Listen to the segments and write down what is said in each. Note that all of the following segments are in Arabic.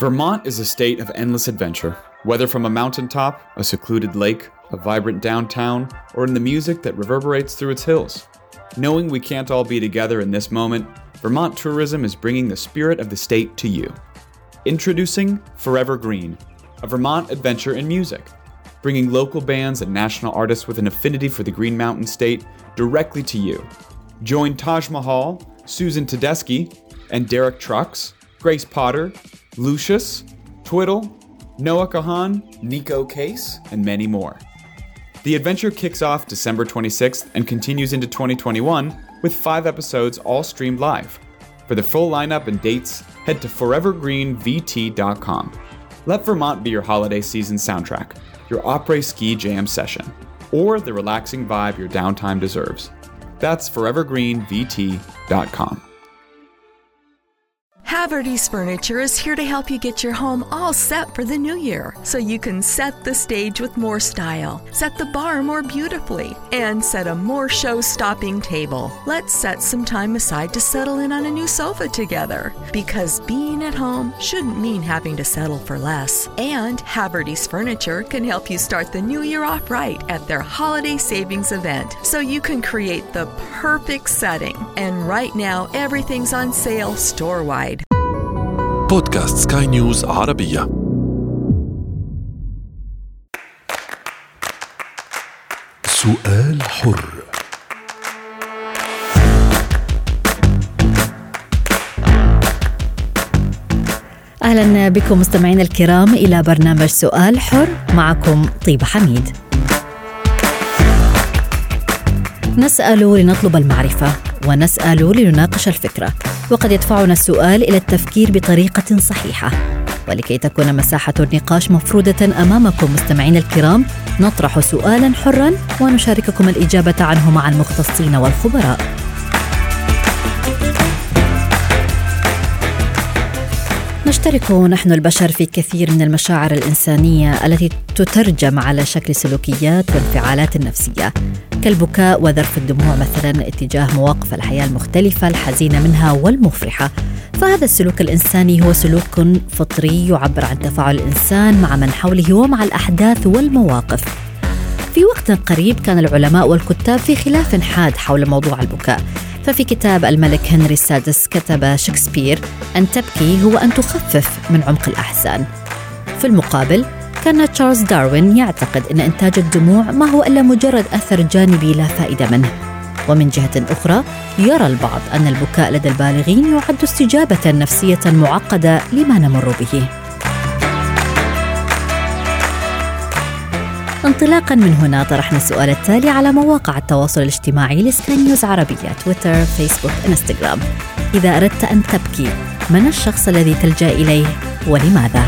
Vermont is a state of endless adventure, whether from a mountaintop, a secluded lake, a vibrant downtown, or in the music that reverberates through its hills. Knowing we can't all be together in this moment, Vermont Tourism is bringing the spirit of the state to you. Introducing Forever Green, a Vermont adventure in music, bringing local bands and national artists with an affinity for the Green Mountain State directly to you. Join Taj Mahal, Susan Tedeschi, and Derek Trucks, Grace Potter, Lucius, Twiddle, Noah Kahan, Nico Case, and many more. The adventure kicks off December 26th and continues into 2021 with five episodes all streamed live. For the full lineup and dates, head to forevergreenvt.com. Let Vermont be your holiday season soundtrack, your opera ski jam session, or the relaxing vibe your downtime deserves. That's forevergreenvt.com. Haverty's Furniture is here to help you get your home all set for the new year so you can set the stage with more style, set the bar more beautifully, and set a more show stopping table. Let's set some time aside to settle in on a new sofa together because being at home shouldn't mean having to settle for less. And Haverty's Furniture can help you start the new year off right at their holiday savings event so you can create the perfect setting. And right now, everything's on sale store wide. بودكاست سكاي نيوز عربية. سؤال حر. أهلا بكم مستمعينا الكرام إلى برنامج سؤال حر. معكم طيبه حميد. نسأل لنطلب المعرفة. ونسأل لنناقش الفكرة. وقد يدفعنا السؤال إلى التفكير بطريقة صحيحة. ولكي تكون مساحة النقاش مفروده أمامكم مستمعينا الكرام نطرح سؤالا حرا ونشارككم الإجابة عنه مع المختصين والخبراء. نشترك نحن البشر في كثير من المشاعر الإنسانية التي تترجم على شكل سلوكيات وانفعالات نفسية. كالبكاء وذرف الدموع مثلا اتجاه مواقف الحياة المختلفة الحزينة منها والمفرحة. فهذا السلوك الإنساني هو سلوك فطري يعبر عن تفاعل الإنسان مع من حوله ومع الأحداث والمواقف. في وقت قريب كان العلماء والكتاب في خلاف حاد حول موضوع البكاء. ففي كتاب الملك هنري السادس كتب شكسبير أن تبكي هو أن تخفف من عمق الأحزان في المقابل كان تشارلز داروين يعتقد أن إنتاج الدموع ما هو إلا مجرد أثر جانبي لا فائدة منه. ومن جهة أخرى يرى البعض أن البكاء لدى البالغين يعد استجابة نفسية معقدة لما نمر به. انطلاقا من هنا طرحنا السؤال التالي على مواقع التواصل الاجتماعي لسكاي نيوز عربية تويتر فيسبوك إنستغرام إذا أردت أن تبكي من الشخص الذي تلجأ إليه ولماذا؟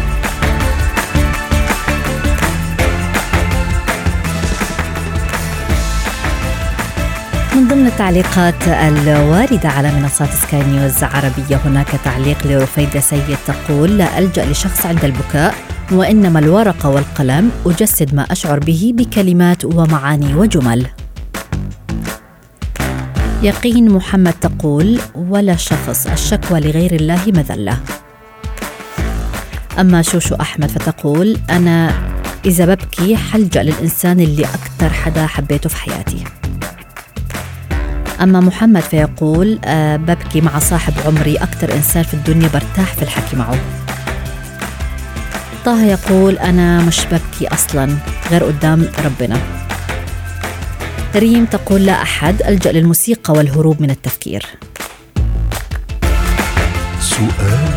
من ضمن التعليقات الواردة على منصات سكاي نيوز عربية هناك تعليق لرفيدة سيد تقول لا ألجأ لشخص عند البكاء وإنما الورقة والقلم أجسد ما أشعر به بكلمات ومعاني وجمل. يقين محمد تقول ولا شخص الشكوى لغير الله مذلة. أما شوشو أحمد فتقول أنا إذا ببكي حلجأ للإنسان اللي أكثر حدا حبيته في حياتي. أما محمد فيقول أه ببكي مع صاحب عمري أكثر إنسان في الدنيا برتاح في الحكي معه. طه يقول أنا مش ببكي أصلا غير قدام ربنا. ريم تقول لا أحد ألجأ للموسيقى والهروب من التفكير. سؤال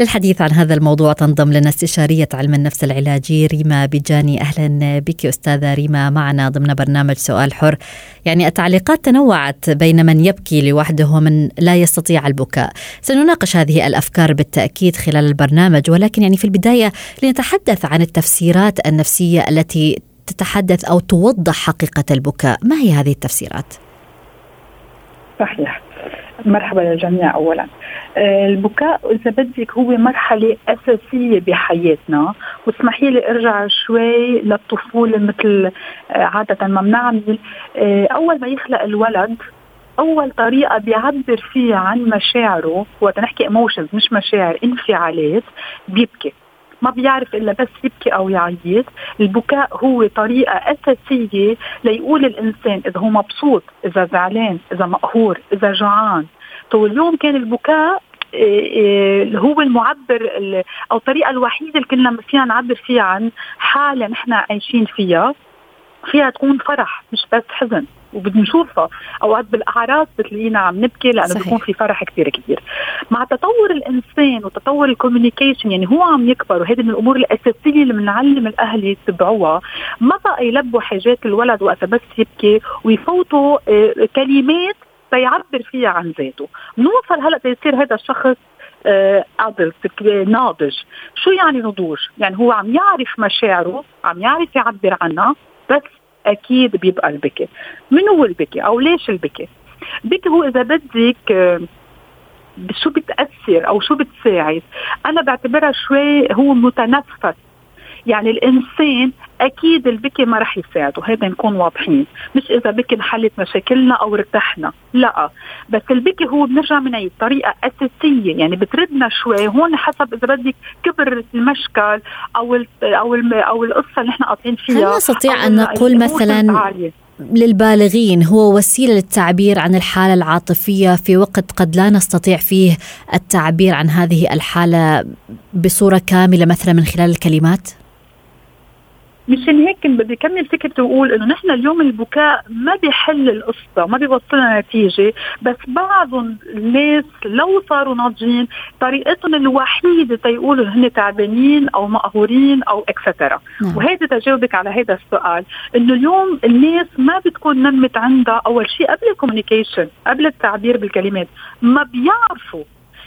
للحديث عن هذا الموضوع تنضم لنا استشارية علم النفس العلاجي ريما بجاني أهلا بك أستاذة ريما معنا ضمن برنامج سؤال حر. يعني التعليقات تنوعت بين من يبكي لوحده ومن لا يستطيع البكاء. سنناقش هذه الأفكار بالتأكيد خلال البرنامج ولكن يعني في البداية لنتحدث عن التفسيرات النفسية التي تتحدث أو توضح حقيقة البكاء. ما هي هذه التفسيرات؟ صحيح. مرحبا للجميع اولا. البكاء إذا بدك هو مرحلة أساسية بحياتنا. واسمحي لي أرجع شوي للطفولة مثل عادة ما بنعمل. أول ما يخلق الولد أول طريقة بيعبر فيها عن مشاعره وقت نحكي ايموشنز مش مشاعر انفعالات بيبكي. ما بيعرف إلا بس يبكي أو يعيط. البكاء هو طريقة أساسية ليقول الإنسان إذا هو مبسوط إذا زعلان إذا مقهور إذا جوعان تو اليوم كان البكاء إيه، إيه، هو المعبر أو الطريقة الوحيدة اللي كنا فينا نعبر فيها عن حالة نحن عايشين فيها. فيها تكون فرح مش بس حزن. وبنشوفها أوقات بالأعراس بتلاقينا عم نبكي لأنه صحيح. بيكون في فرح كثير كبير مع تطور الإنسان وتطور ال communication يعني هو عم يكبر وهذه من الأمور الأساسية اللي بنعلم الأهل يتبعوها ما بقى يلبوا حاجات الولد وقت بس يبكي ويفوتوا آه، كلمات تيعبر فيها عن ذاته. نوصل هلأ تيصير هذا الشخص adult آه ناضج. شو يعني نضوج؟ يعني هو عم يعرف مشاعره عم يعرف يعبر عنها بس أكيد بيبقى البكي. من هو البكي أو ليش البكي؟ البكي هو إذا بدك آه، شو بتأثر أو شو بتساعد؟ أنا بعتبرها شوي هو متنفس. يعني الإنسان أكيد البكي ما رح يساعده. هذا نكون واضحين. مش إذا بكي انحلت مشاكلنا أو ارتحنا. لا. بس البكي هو بنرجع من طريقة أساسية. يعني بتردنا شوي. هون حسب إذا بدك كبر المشكل أو ال أو ال أو القصة اللي نحن قاطعين فيها هل نستطيع أن نقول مثلا للبالغين هو وسيلة للتعبير عن الحالة العاطفية في وقت قد لا نستطيع فيه التعبير عن هذه الحالة بصورة كاملة مثلا من خلال الكلمات؟ مشان هيك بدي كمل فكرتي وأقول إنه نحن اليوم البكاء ما بيحل القصة ما بيوصلنا نتيجة بس بعض الناس لو صاروا ناضجين طريقتهم الوحيدة تيقولوا هن تعبانين أو مقهورين أو اكسترا نعم. وهذا تجاوبك على هذا السؤال إنه اليوم الناس ما بتكون نمت عندها أول شيء قبل ال communication قبل التعبير بالكلمات ما بيعرفوا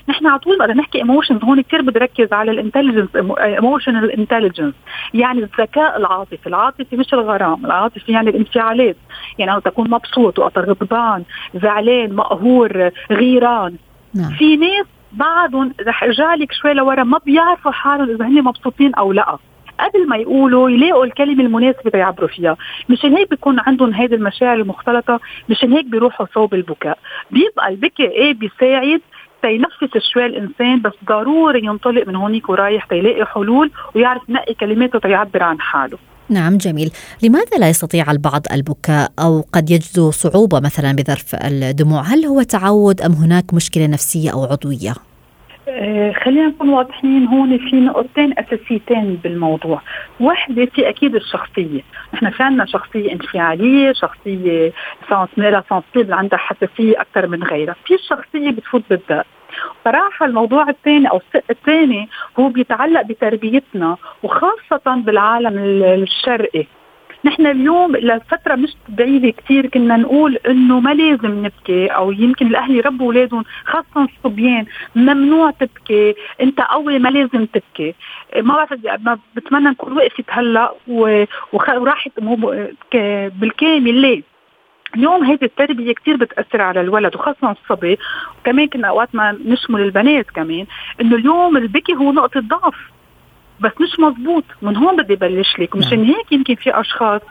نحن على طول بدنا نحكي emotions هون كثير بدي ركز على ال intelligence emotional intelligence يعني الذكاء العاطفي العاطفي مش الغرام العاطفي يعني الانفعالات. يعني أنا تكون مبسوط وقت غضبان زعلان مقهور غيران. نعم. في ناس بعدهم رح ارجع لك شوي لورا ما بيعرفوا حالهم إذا هن مبسوطين أو لأ. قبل ما يقولوا يلاقوا الكلمة المناسبة ليعبروا فيها. مشان هيك بيكون عندهم هيدي المشاعر المختلطة مشان هيك بيروحوا صوب البكاء. بيبقى البكاء إيه بيساعد؟ تينفس شوي الانسان بس ضروري ينطلق من هونيك ورايح تيلاقي حلول ويعرف ينقي كلماته تيعبر عن حاله. نعم جميل. لماذا لا يستطيع البعض البكاء أو قد يجدوا صعوبة مثلا بظرف الدموع؟ هل هو تعود أم هناك مشكلة نفسية أو عضوية؟ آه خلينا نكون واضحين هون في نقطتين أساسيتين بالموضوع، واحدة في أكيد الشخصية، نحن في عندنا شخصية انفعالية، شخصية سنسبيبل عندها حساسية أكثر من غيرها، في الشخصية بتفوت بالذات صراحة الموضوع الثاني أو الشق الثاني هو بيتعلق بتربيتنا وخاصة بالعالم الشرقي. نحن اليوم لفترة مش بعيدة كثير كنا نقول إنه ما لازم نبكي أو يمكن الأهل يربوا أولادهم خاصة الصبيان. ممنوع تبكي. أنت قوي ما لازم تبكي. ما بعرف بتمنى نكون وقفت هلأ وراحت بالكامل. ليه؟ اليوم هيدي التربية كتير بتأثر على الولد وخاصة الصبي. وكمان كنا أوقات ما نشمل البنات كمان. إنه اليوم البكي هو نقطة ضعف. بس مش مزبوط من هون بدي بلش لك. مشان نعم. هيك يمكن في أشخاص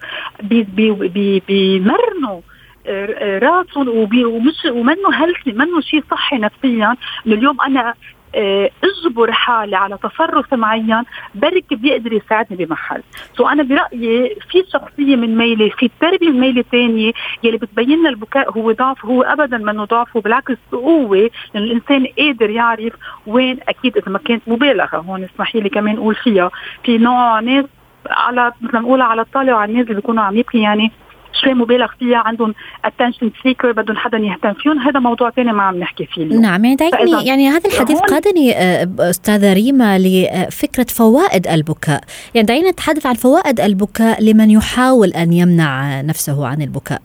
بي بي بي بيمرنوا آه، راسهم ومش ومنه healthy منه شيء صحي نفسيا. انه اليوم أنا اجبر حالي على تصرف معين بركي بيقدر يساعدني بمحل. so أنا برأيي في شخصية من ميلة في التربيه من ميلة ثانية يلي بتبين لنا البكاء هو ضعف هو ابدا منه ضعف هو بالعكس قوة لأن الإنسان قادر يعرف وين أكيد إذا ما كانت مبالغة. هون اسمحي لي كمان أقول فيها. في نوع ناس على مثل ما نقول على الطالع وعلى الناس اللي بيكونوا عم يبكي يعني شوي مبالغ فيها عندهم attention seeker بدهم حدا يهتم فيهم. هذا موضوع ثاني ما عم نحكي فيه نعم يعني يعني هذا الحديث قادني آه، أستاذة ريما لفكرة فوائد البكاء. يعني دعينا نتحدث عن فوائد البكاء لمن يحاول أن يمنع نفسه عن البكاء.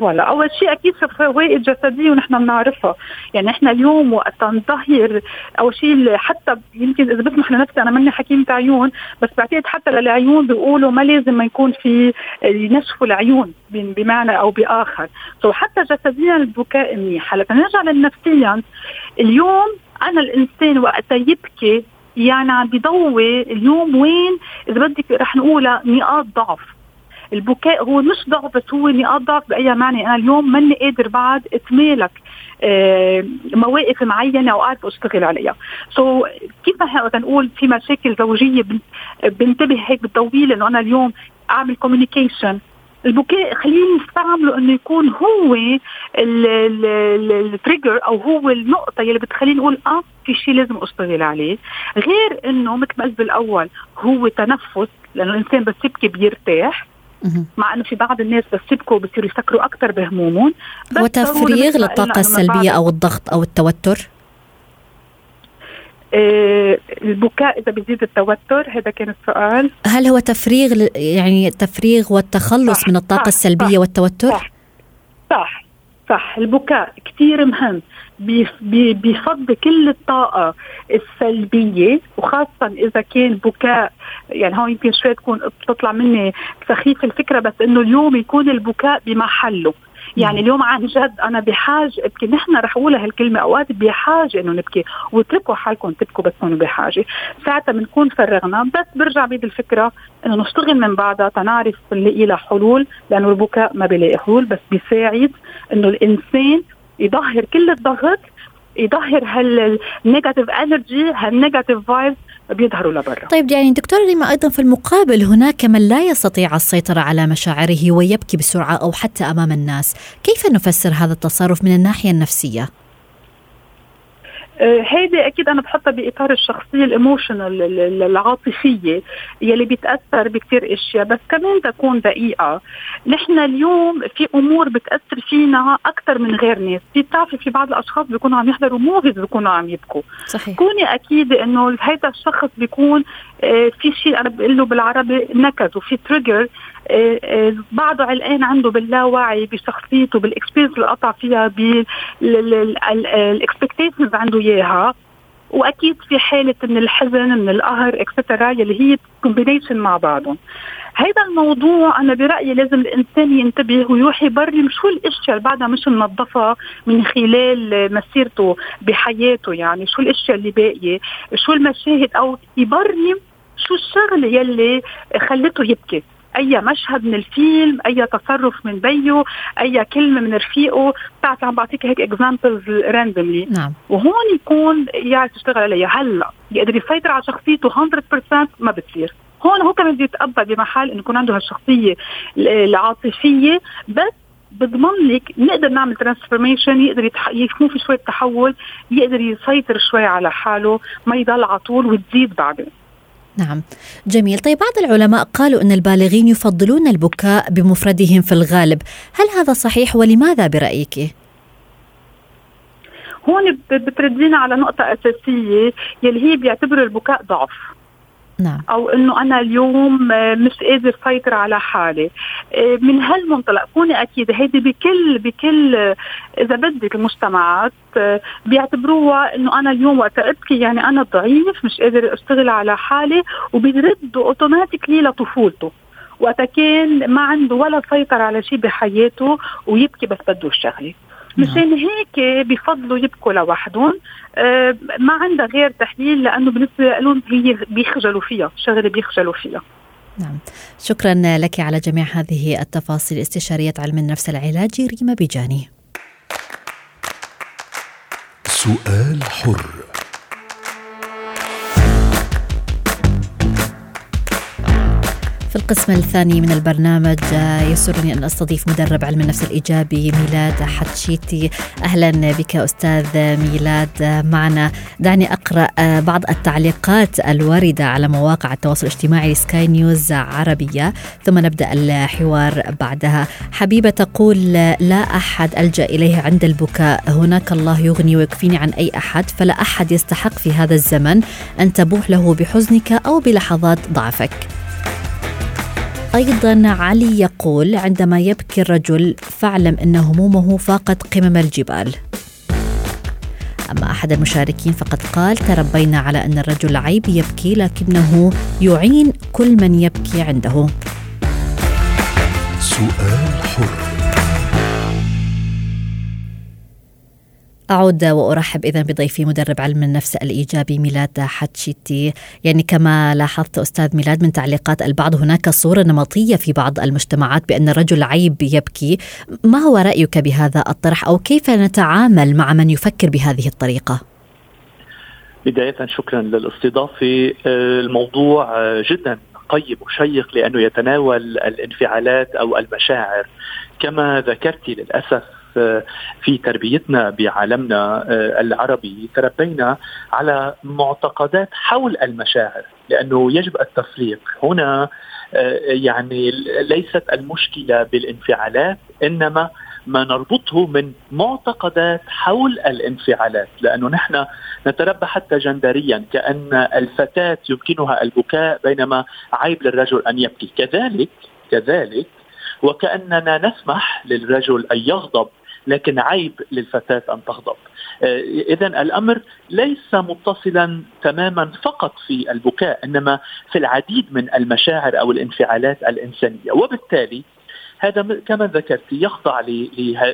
voilà. أول شيء أكيد في فوائد جسديه ونحن بنعرفها. يعني إحنا اليوم وقت نظهر أول شيء حتى يمكن إذا بسمح لنفسي أنا ماني حكيمه عيون بس بعتقد حتى للعيون بيقولوا ما لازم ما يكون في ينشفوا العيون بمعنى أو بآخر. سو حتى جسديا البكاء منيح. هلأ نرجع للنفسيا اليوم أنا الإنسان وقت يبكي يعني عم بضوي اليوم وين؟ إذا بدك رح نقولها نقاط ضعف. البكاء هو مش ضعف بس هو نقاط ضعف بأي معنى. أنا اليوم ماني قادر بعد اتمالك آه، مواقف معينة واعرف اشتغل عليها. so so, كيف ما نقول في مشاكل زوجية بنتبه هيك بالطويل إنه أنا اليوم أعمل communication البكاء خلينا نستعمله إنه يكون هو ال trigger أو هو النقطة يلي بتخليني نقول آه في شيء لازم أشتغل عليه. غير إنه مثل ما قلت بالأول هو تنفس لأنه الإنسان بس يبكي بيرتاح. مع إنه في بعض الناس بس يبكوا بصيروا يفكروا أكثر بهمومهم وتفريغ للطاقة السلبية أو الضغط أو التوتر؟ آه، البكاء إذا بيزيد التوتر هذا كان السؤال. هل هو تفريغ يعني التفريغ والتخلص صح من الطاقة صح السلبية صح والتوتر؟ صح صح صح. البكاء كثير مهم. بيفضي كل الطاقة السلبية وخاصة إذا كان بكاء يعني هون يمكن شوي تكون بتطلع مني سخيف الفكرة بس إنه اليوم يكون البكاء بمحله. يعني اليوم عن جد أنا بحاجه ابكي نحن رح أقولها هالكلمة أوقات بحاجة إنه نبكي. واتركوا حالكم تبكوا بس تكونوا بحاجة. ساعتها بنكون فرغنا. بس برجع بيد الفكرة إنه نشتغل من بعدها تنعرف نلاقي لها حلول لأنه البكاء ما بيلاقي حلول بس بيساعد إنه الإنسان يظهر كل الضغط يظهر هال negative energy هال negative vibes بيظهروا لبرا. طيب يعني دكتور ريما أيضا في المقابل هناك من لا يستطيع السيطرة على مشاعره ويبكي بسرعة أو حتى أمام الناس كيف نفسر هذا التصرف من الناحية النفسية؟ هيدي أكيد أنا بحطها بإطار الشخصية ال emotional العاطفية يلي بيتاثر بكثير إشياء بس كمان تكون دقيقة. نحن اليوم في أمور بتأثر فينا أكثر من غير ناس في بتعرفي في بعض الأشخاص بيكونوا عم يحضروا movies بيكونوا عم يبكوا. صحيح. كوني أكيد إنه هذا الشخص بيكون في شيء أنا بقول له بالعربي نكز وفي trigger آه، آه، بعضه علقان عنده باللاوعي بشخصيته بال experience اللي قطع فيها بال expectations عنده إياها. وأكيد في حالة من الحزن من القهر extra يلي هي combination مع بعضهم. هذا الموضوع أنا برأيي لازم الإنسان ينتبه ويروح يبرم شو الأشياء اللي بعدها مش منظفة من خلال مسيرته بحياته يعني شو الأشياء اللي باقية شو المشاهد أو يبرم شو الشغلة يلي خلته يبكي؟ أي مشهد من الفيلم أي تصرف من بيو أي كلمة من رفيقه؟ بتعرف عم بعطيك هيك examples randomly نعم. وهون يكون يعرف يشتغل عليها. هلأ يقدر يسيطر على شخصيته 100% ما بتصير. هون هو كمان بده يتقبل بمحل إنه يكون عنده هالشخصية العاطفية بس بضمن لك نقدر نعمل ترانسفورميشن يقدر يكون في شوية تحول يقدر يسيطر شوي على حاله ما يضل على طول وتزيد بعدين. نعم. جميل. طيب بعض العلماء قالوا أن البالغين يفضلون البكاء بمفردهم في الغالب. هل هذا صحيح؟ ولماذا برأيك؟ هون بتردينا على نقطة أساسية يلي هي بيعتبروا البكاء ضعف. نعم. أو إنه أنا اليوم آه، مش قادر سيطر على حالي. آه، من هالمنطلق كوني أكيد هيدي بكل بكل آه، إذا بدك المجتمعات بيعتبروها إنه أنا اليوم وقت ابكي يعني أنا ضعيف مش قادر أشتغل على حالي وبيردوا اوتوماتيكلي لطفولته. وقت كان ما عنده ولا سيطر على شيء بحياته ويبكي بس بده الشغله مشان نعم. هيك بفضلوا يبكوا لوحدهم. آه ما عندها غير تحليل لأنه بالنسبة لهم هي بيخجلوا فيها شغلة بيخجلوا فيها. نعم. شكرا لك على جميع هذه التفاصيل. استشارية علم النفس العلاجي ريما بيجاني. سؤال حر. في القسم الثاني من البرنامج يسرني أن أستضيف مدرب علم النفس الإيجابي ميلاد حتشيتي. أهلا بك أستاذ ميلاد. معنا دعني أقرأ بعض التعليقات الواردة على مواقع التواصل الاجتماعي سكاي نيوز عربية ثم نبدأ الحوار بعدها. حبيبة تقول لا أحد ألجأ إليه عند البكاء. هناك الله يغني ويكفيني عن أي أحد فلا أحد يستحق في هذا الزمن أن تبوح له بحزنك أو بلحظات ضعفك. أيضا علي يقول عندما يبكي الرجل فاعلم أن همومه فاقت قمم الجبال. أما أحد المشاركين فقد قال تربينا على أن الرجل عيب يبكي لكنه يعين كل من يبكي عنده. سؤال حر. أعود وأرحب إذا بضيفي مدرب علم النفس الإيجابي ميلاد حتشيتي. يعني كما لاحظت أستاذ ميلاد من تعليقات البعض هناك صورة نمطية في بعض المجتمعات بأن الرجل عيب يبكي. ما هو رأيك بهذا الطرح أو كيف نتعامل مع من يفكر بهذه الطريقة؟ بداية شكرا للاستضافة. الموضوع جدا قيم وشيق لأنه يتناول الانفعالات أو المشاعر. كما ذكرت للأسف في تربيتنا بعالمنا آه، العربي تربينا على معتقدات حول المشاعر لأنه يجب التفريق. هنا آه، يعني ليست المشكلة بالانفعالات إنما ما نربطه من معتقدات حول الانفعالات. لأنه نحن نتربى حتى جندريا كأن الفتاة يمكنها البكاء بينما عيب للرجل أن يبكي. كذلك كذلك وكأننا نسمح للرجل أن يغضب لكن عيب للفتاة أن تغضب. آه، إذا الأمر ليس متصلا تماما فقط في البكاء إنما في العديد من المشاعر أو الانفعالات الإنسانية. وبالتالي هذا كما ذكرت يخضع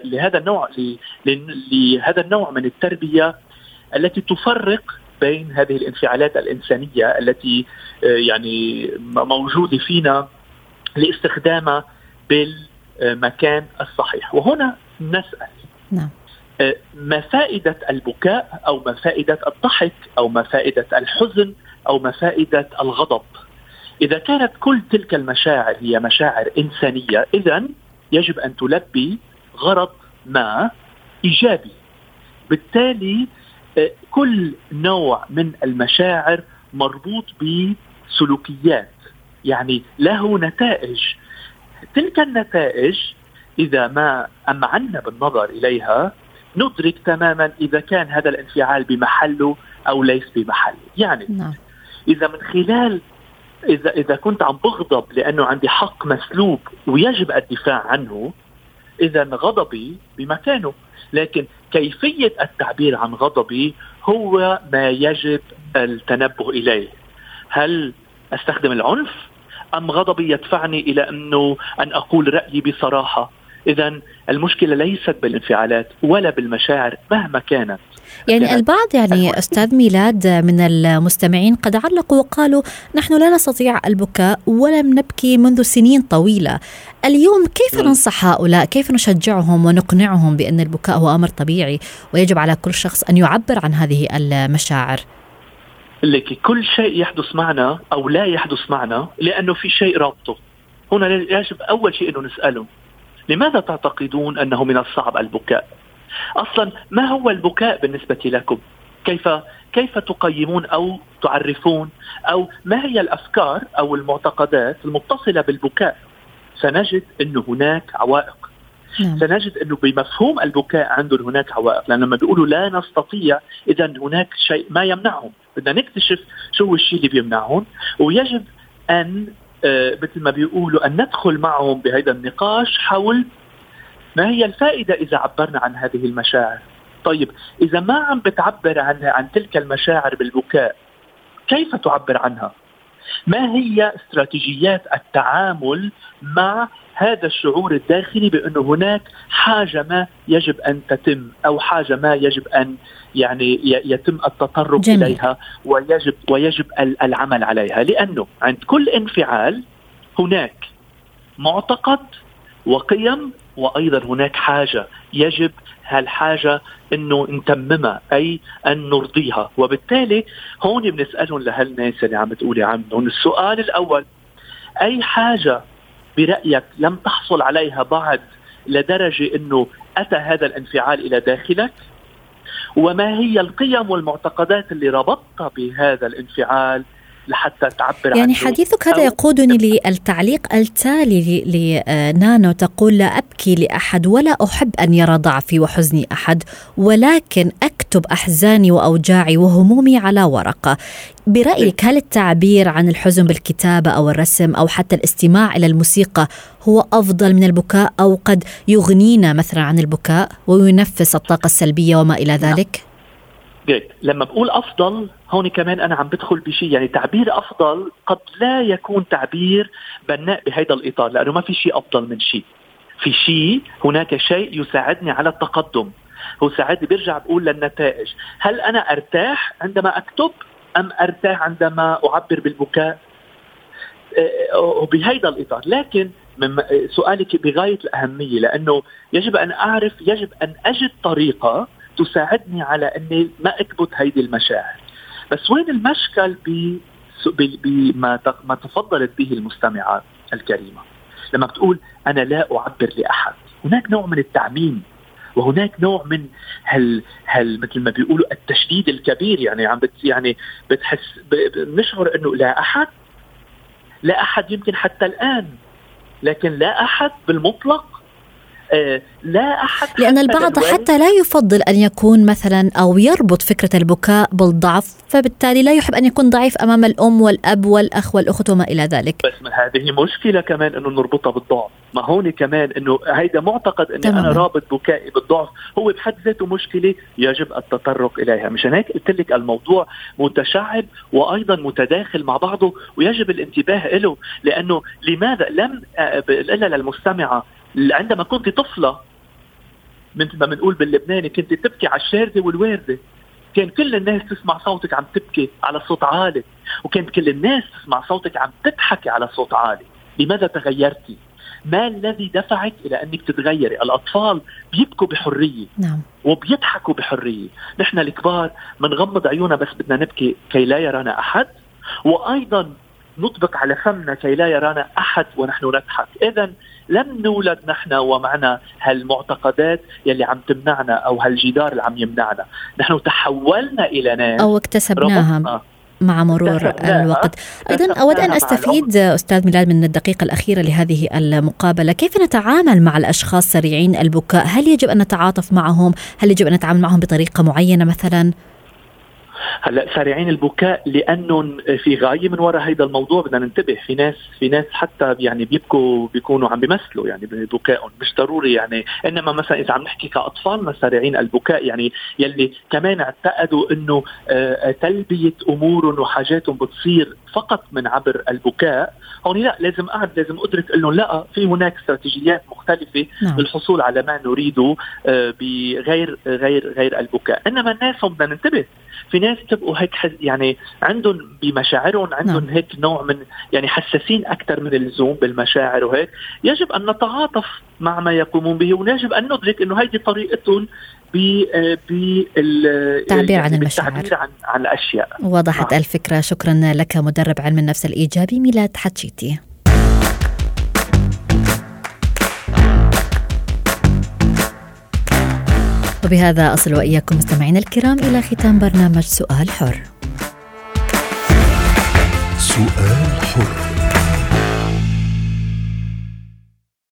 لهذا النوع لهذا النوع من التربية التي تفرق بين هذه الانفعالات الإنسانية التي آه، يعني موجوده فينا لاستخدامها بالمكان الصحيح. وهنا نسأل. نعم. آه، ما فائدة البكاء أو ما فائدة الضحك أو ما فائدة الحزن أو ما فائدة الغضب؟ إذا كانت كل تلك المشاعر هي مشاعر إنسانية إذا يجب أن تلبي غرض ما إيجابي. بالتالي آه، كل نوع من المشاعر مربوط بسلوكيات يعني له نتائج. تلك النتائج إذا ما أمعنا بالنظر إليها ندرك تماما إذا كان هذا الانفعال بمحله أو ليس بمحله، يعني نعم. إذا من خلال إذا إذا كنت عم بغضب لأنه عندي حق مسلوب ويجب الدفاع عنه إذا غضبي بمكانه، لكن كيفية التعبير عن غضبي هو ما يجب التنبه إليه. هل أستخدم العنف أم غضبي يدفعني إلى أنه أن أقول رأيي بصراحة إذا المشكلة ليست بالانفعالات ولا بالمشاعر مهما كانت. يعني البعض يعني أستاذ ميلاد من المستمعين قد علقوا وقالوا نحن لا نستطيع البكاء ولم نبكي منذ سنين طويلة. اليوم كيف ننصح هؤلاء؟ كيف نشجعهم ونقنعهم بأن البكاء هو أمر طبيعي ويجب على كل شخص أن يعبر عن هذه المشاعر؟ لك كل شيء يحدث معنا أو لا يحدث معنا لأنه في شيء رابطه. هنا يجب أول شيء إنه نسأله. لماذا تعتقدون أنه من الصعب البكاء؟ أصلا ما هو البكاء بالنسبة لكم؟ كيف كيف تقيمون أو تعرفون أو ما هي الأفكار أو المعتقدات المتصلة بالبكاء؟ سنجد انه هناك عوائق نعم. سنجد انه بمفهوم البكاء عندهم هناك عوائق لأن لما بيقولوا لا نستطيع اذا هناك شيء ما يمنعهم بدنا نكتشف شو الشيء اللي بيمنعهم ويجب أن مثل ما بيقولوا أن ندخل معهم بهذا النقاش حول ما هي الفائدة إذا عبرنا عن هذه المشاعر. طيب إذا ما عم بتعبر عن عن تلك المشاعر بالبكاء كيف تعبر عنها؟ ما هي استراتيجيات التعامل مع هذا الشعور الداخلي بانه هناك حاجة ما يجب أن تتم أو حاجة ما يجب أن يعني يتم التطرق جميل. إليها ويجب ويجب العمل عليها. لأنه عند كل انفعال هناك معتقد وقيم وأيضا هناك حاجة يجب هالحاجة إنه نتممها أي أن نرضيها. وبالتالي هون بنسألهم لهالناس اللي عم تقولي عنهم. السؤال الأول أي حاجة برأيك لم تحصل عليها بعد لدرجة إنه أتى هذا الانفعال إلى داخلك؟ وما هي القيم والمعتقدات اللي ربطتها بهذا الانفعال؟ لحتى تعبر يعني حديثك هذا يقودني للتعليق التالي لنانو تقول لا أبكي لأحد ولا أحب أن يرى ضعفي وحزني أحد ولكن أكتب أحزاني وأوجاعي وهمومي على ورقة برأيك هل التعبير عن الحزن بالكتابة أو الرسم أو حتى الاستماع إلى الموسيقى هو أفضل من البكاء أو قد يغنينا مثلا عن البكاء وينفس الطاقة السلبية وما إلى ذلك؟ جيد. لما بقول أفضل هون كمان أنا عم بدخل بشيء يعني تعبير أفضل قد لا يكون تعبير بناء بهذا الإطار لأنه ما في شيء أفضل من شيء في شيء هناك شيء يساعدني على التقدم. هو ساعات بيرجع بقول للنتائج. هل أنا أرتاح عندما أكتب أم أرتاح عندما أعبر بالبكاء؟ آه، وبهيدا الإطار. لكن من سؤالك بغاية الأهمية لأنه يجب أن أعرف يجب أن أجد طريقة تساعدني على إني ما أكبت هيدي المشاعر. بس وين المشكل بما ما تفضلت به المستمعات الكريمة؟ لما بتقول أنا لا أعبر لأحد. هناك نوع من التعميم وهناك نوع من هل هل مثل ما بيقولوا التشديد الكبير. يعني عم بت يعني بتحس بنشعر إنه لا أحد لا أحد يمكن حتى الآن. لكن لا أحد بالمطلق لا أحد لأن البعض حتى لا يفضل أن يكون مثلا أو يربط فكرة البكاء بالضعف فبالتالي لا يحب أن يكون ضعيف أمام الأم والأب والأخ والأخت وما إلى ذلك. بس ما هذه مشكلة كمان أنه نربطها بالضعف. ما هون كمان أنه هيدا معتقد أني أنا رابط بكائي بالضعف. هو بحد ذاته مشكلة يجب التطرق إليها. مشان هيك قلت لك الموضوع متشعب وأيضا متداخل مع بعضه ويجب الانتباه له لأنه لماذا لم آه، إلا للمستمعة عندما كنت طفلة مثل ما بنقول باللبناني كنت تبكي على الشاردة والواردة. كان كل الناس تسمع صوتك عم تبكي على صوت عالي وكانت كل الناس تسمع صوتك عم تضحكي على صوت عالي. لماذا تغيرتي؟ ما الذي دفعك إلى أنك تتغيري؟ الأطفال بيبكوا بحرية نعم. وبيضحكوا بحرية. نحن الكبار بنغمض عيوننا بس بدنا نبكي كي لا يرانا أحد. وأيضا نطبق على فمنا كي لا يرانا أحد ونحن نضحك. اذا لم نولد نحن ومعنا هالمعتقدات يلي عم تمنعنا أو هالجدار اللي عم يمنعنا. نحن تحولنا إلى ناس. أو اكتسبناها مع مرور الوقت. أيضا أود أن أستفيد أستاذ ميلاد من الدقيقة الأخيرة لهذه المقابلة. كيف نتعامل مع الأشخاص سريعين البكاء؟ هل يجب أن نتعاطف معهم؟ هل يجب أن نتعامل معهم بطريقة معينة مثلا؟ هلا سارعين البكاء لأنه في غاية من وراء هذا الموضوع بدنا ننتبه في ناس في ناس حتى يعني بيبكوا بيكونوا عم بيمثلوا يعني ببكائهم مش ضروري يعني إنما مثلا إذا عم نحكي كأطفال سارعين البكاء يعني يلي كمان اعتقدوا إنه آه، تلبية أمورهم وحاجاتهم بتصير فقط من عبر البكاء هون لا لازم اعد لازم أدرك إنه لا في هناك استراتيجيات مختلفة نعم. للحصول على ما نريده آه، بغير غير غير البكاء إنما الناس بدنا ننتبه في ناس تبقوا هيك يعني عندهم بمشاعرهم عندهم نعم. هيك نوع من يعني حساسين أكثر من اللزوم بالمشاعر وهيك. يجب أن نتعاطف مع ما يقومون به ويجب أن ندرك إنه هذه طريقتهم بالتعبير عن المشاعر. بالتعبير عن, عن الأشياء. وضحت نعم. الفكرة. شكرا لك مدرب علم النفس الإيجابي ميلاد حتشيتي. وبهذا أصل وإياكم مستمعينا الكرام إلى ختام برنامج سؤال حر سؤال حر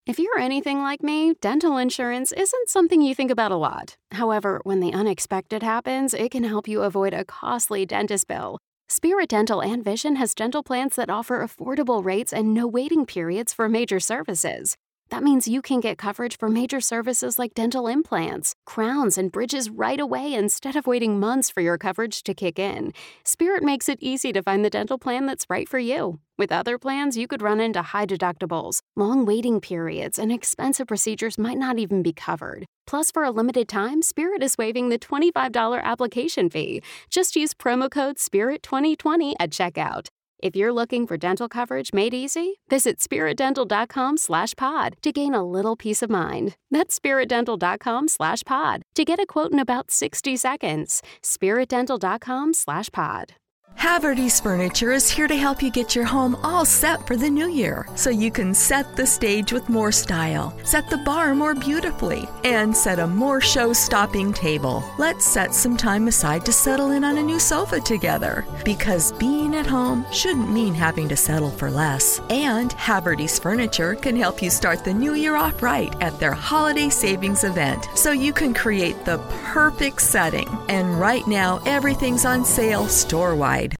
If you're anything like me, dental insurance isn't something you think about a lot. However, when the unexpected happens, it can help you avoid a costly dentist bill. Spirit Dental and Vision has dental plans that offer affordable rates and no waiting periods for major services. That means you can get coverage for major services like dental implants, crowns, and bridges right away instead of waiting months for your coverage to kick in. Spirit makes it easy to find the dental plan that's right for you. With other plans, you could run into high deductibles, long waiting periods, and expensive procedures might not even be covered. Plus, for a limited time, Spirit is waiving the $25 application fee. Just use promo code SPIRIT2020 at checkout. If you're looking for dental coverage made easy, visit spiritdental.com slash pod to gain a little peace of mind. That's spiritdental.com slash pod to get a quote in about 60 seconds. spiritdental.com slash pod. Haverty's Furniture is here to help you get your home all set for the new year so you can set the stage with more style, set the bar more beautifully, and set a more show stopping table. Let's set some time aside to settle in on a new sofa together because being at home shouldn't mean having to settle for less. And Haverty's Furniture can help you start the new year off right at their holiday savings event so you can create the perfect setting. And right now, everything's on sale store wide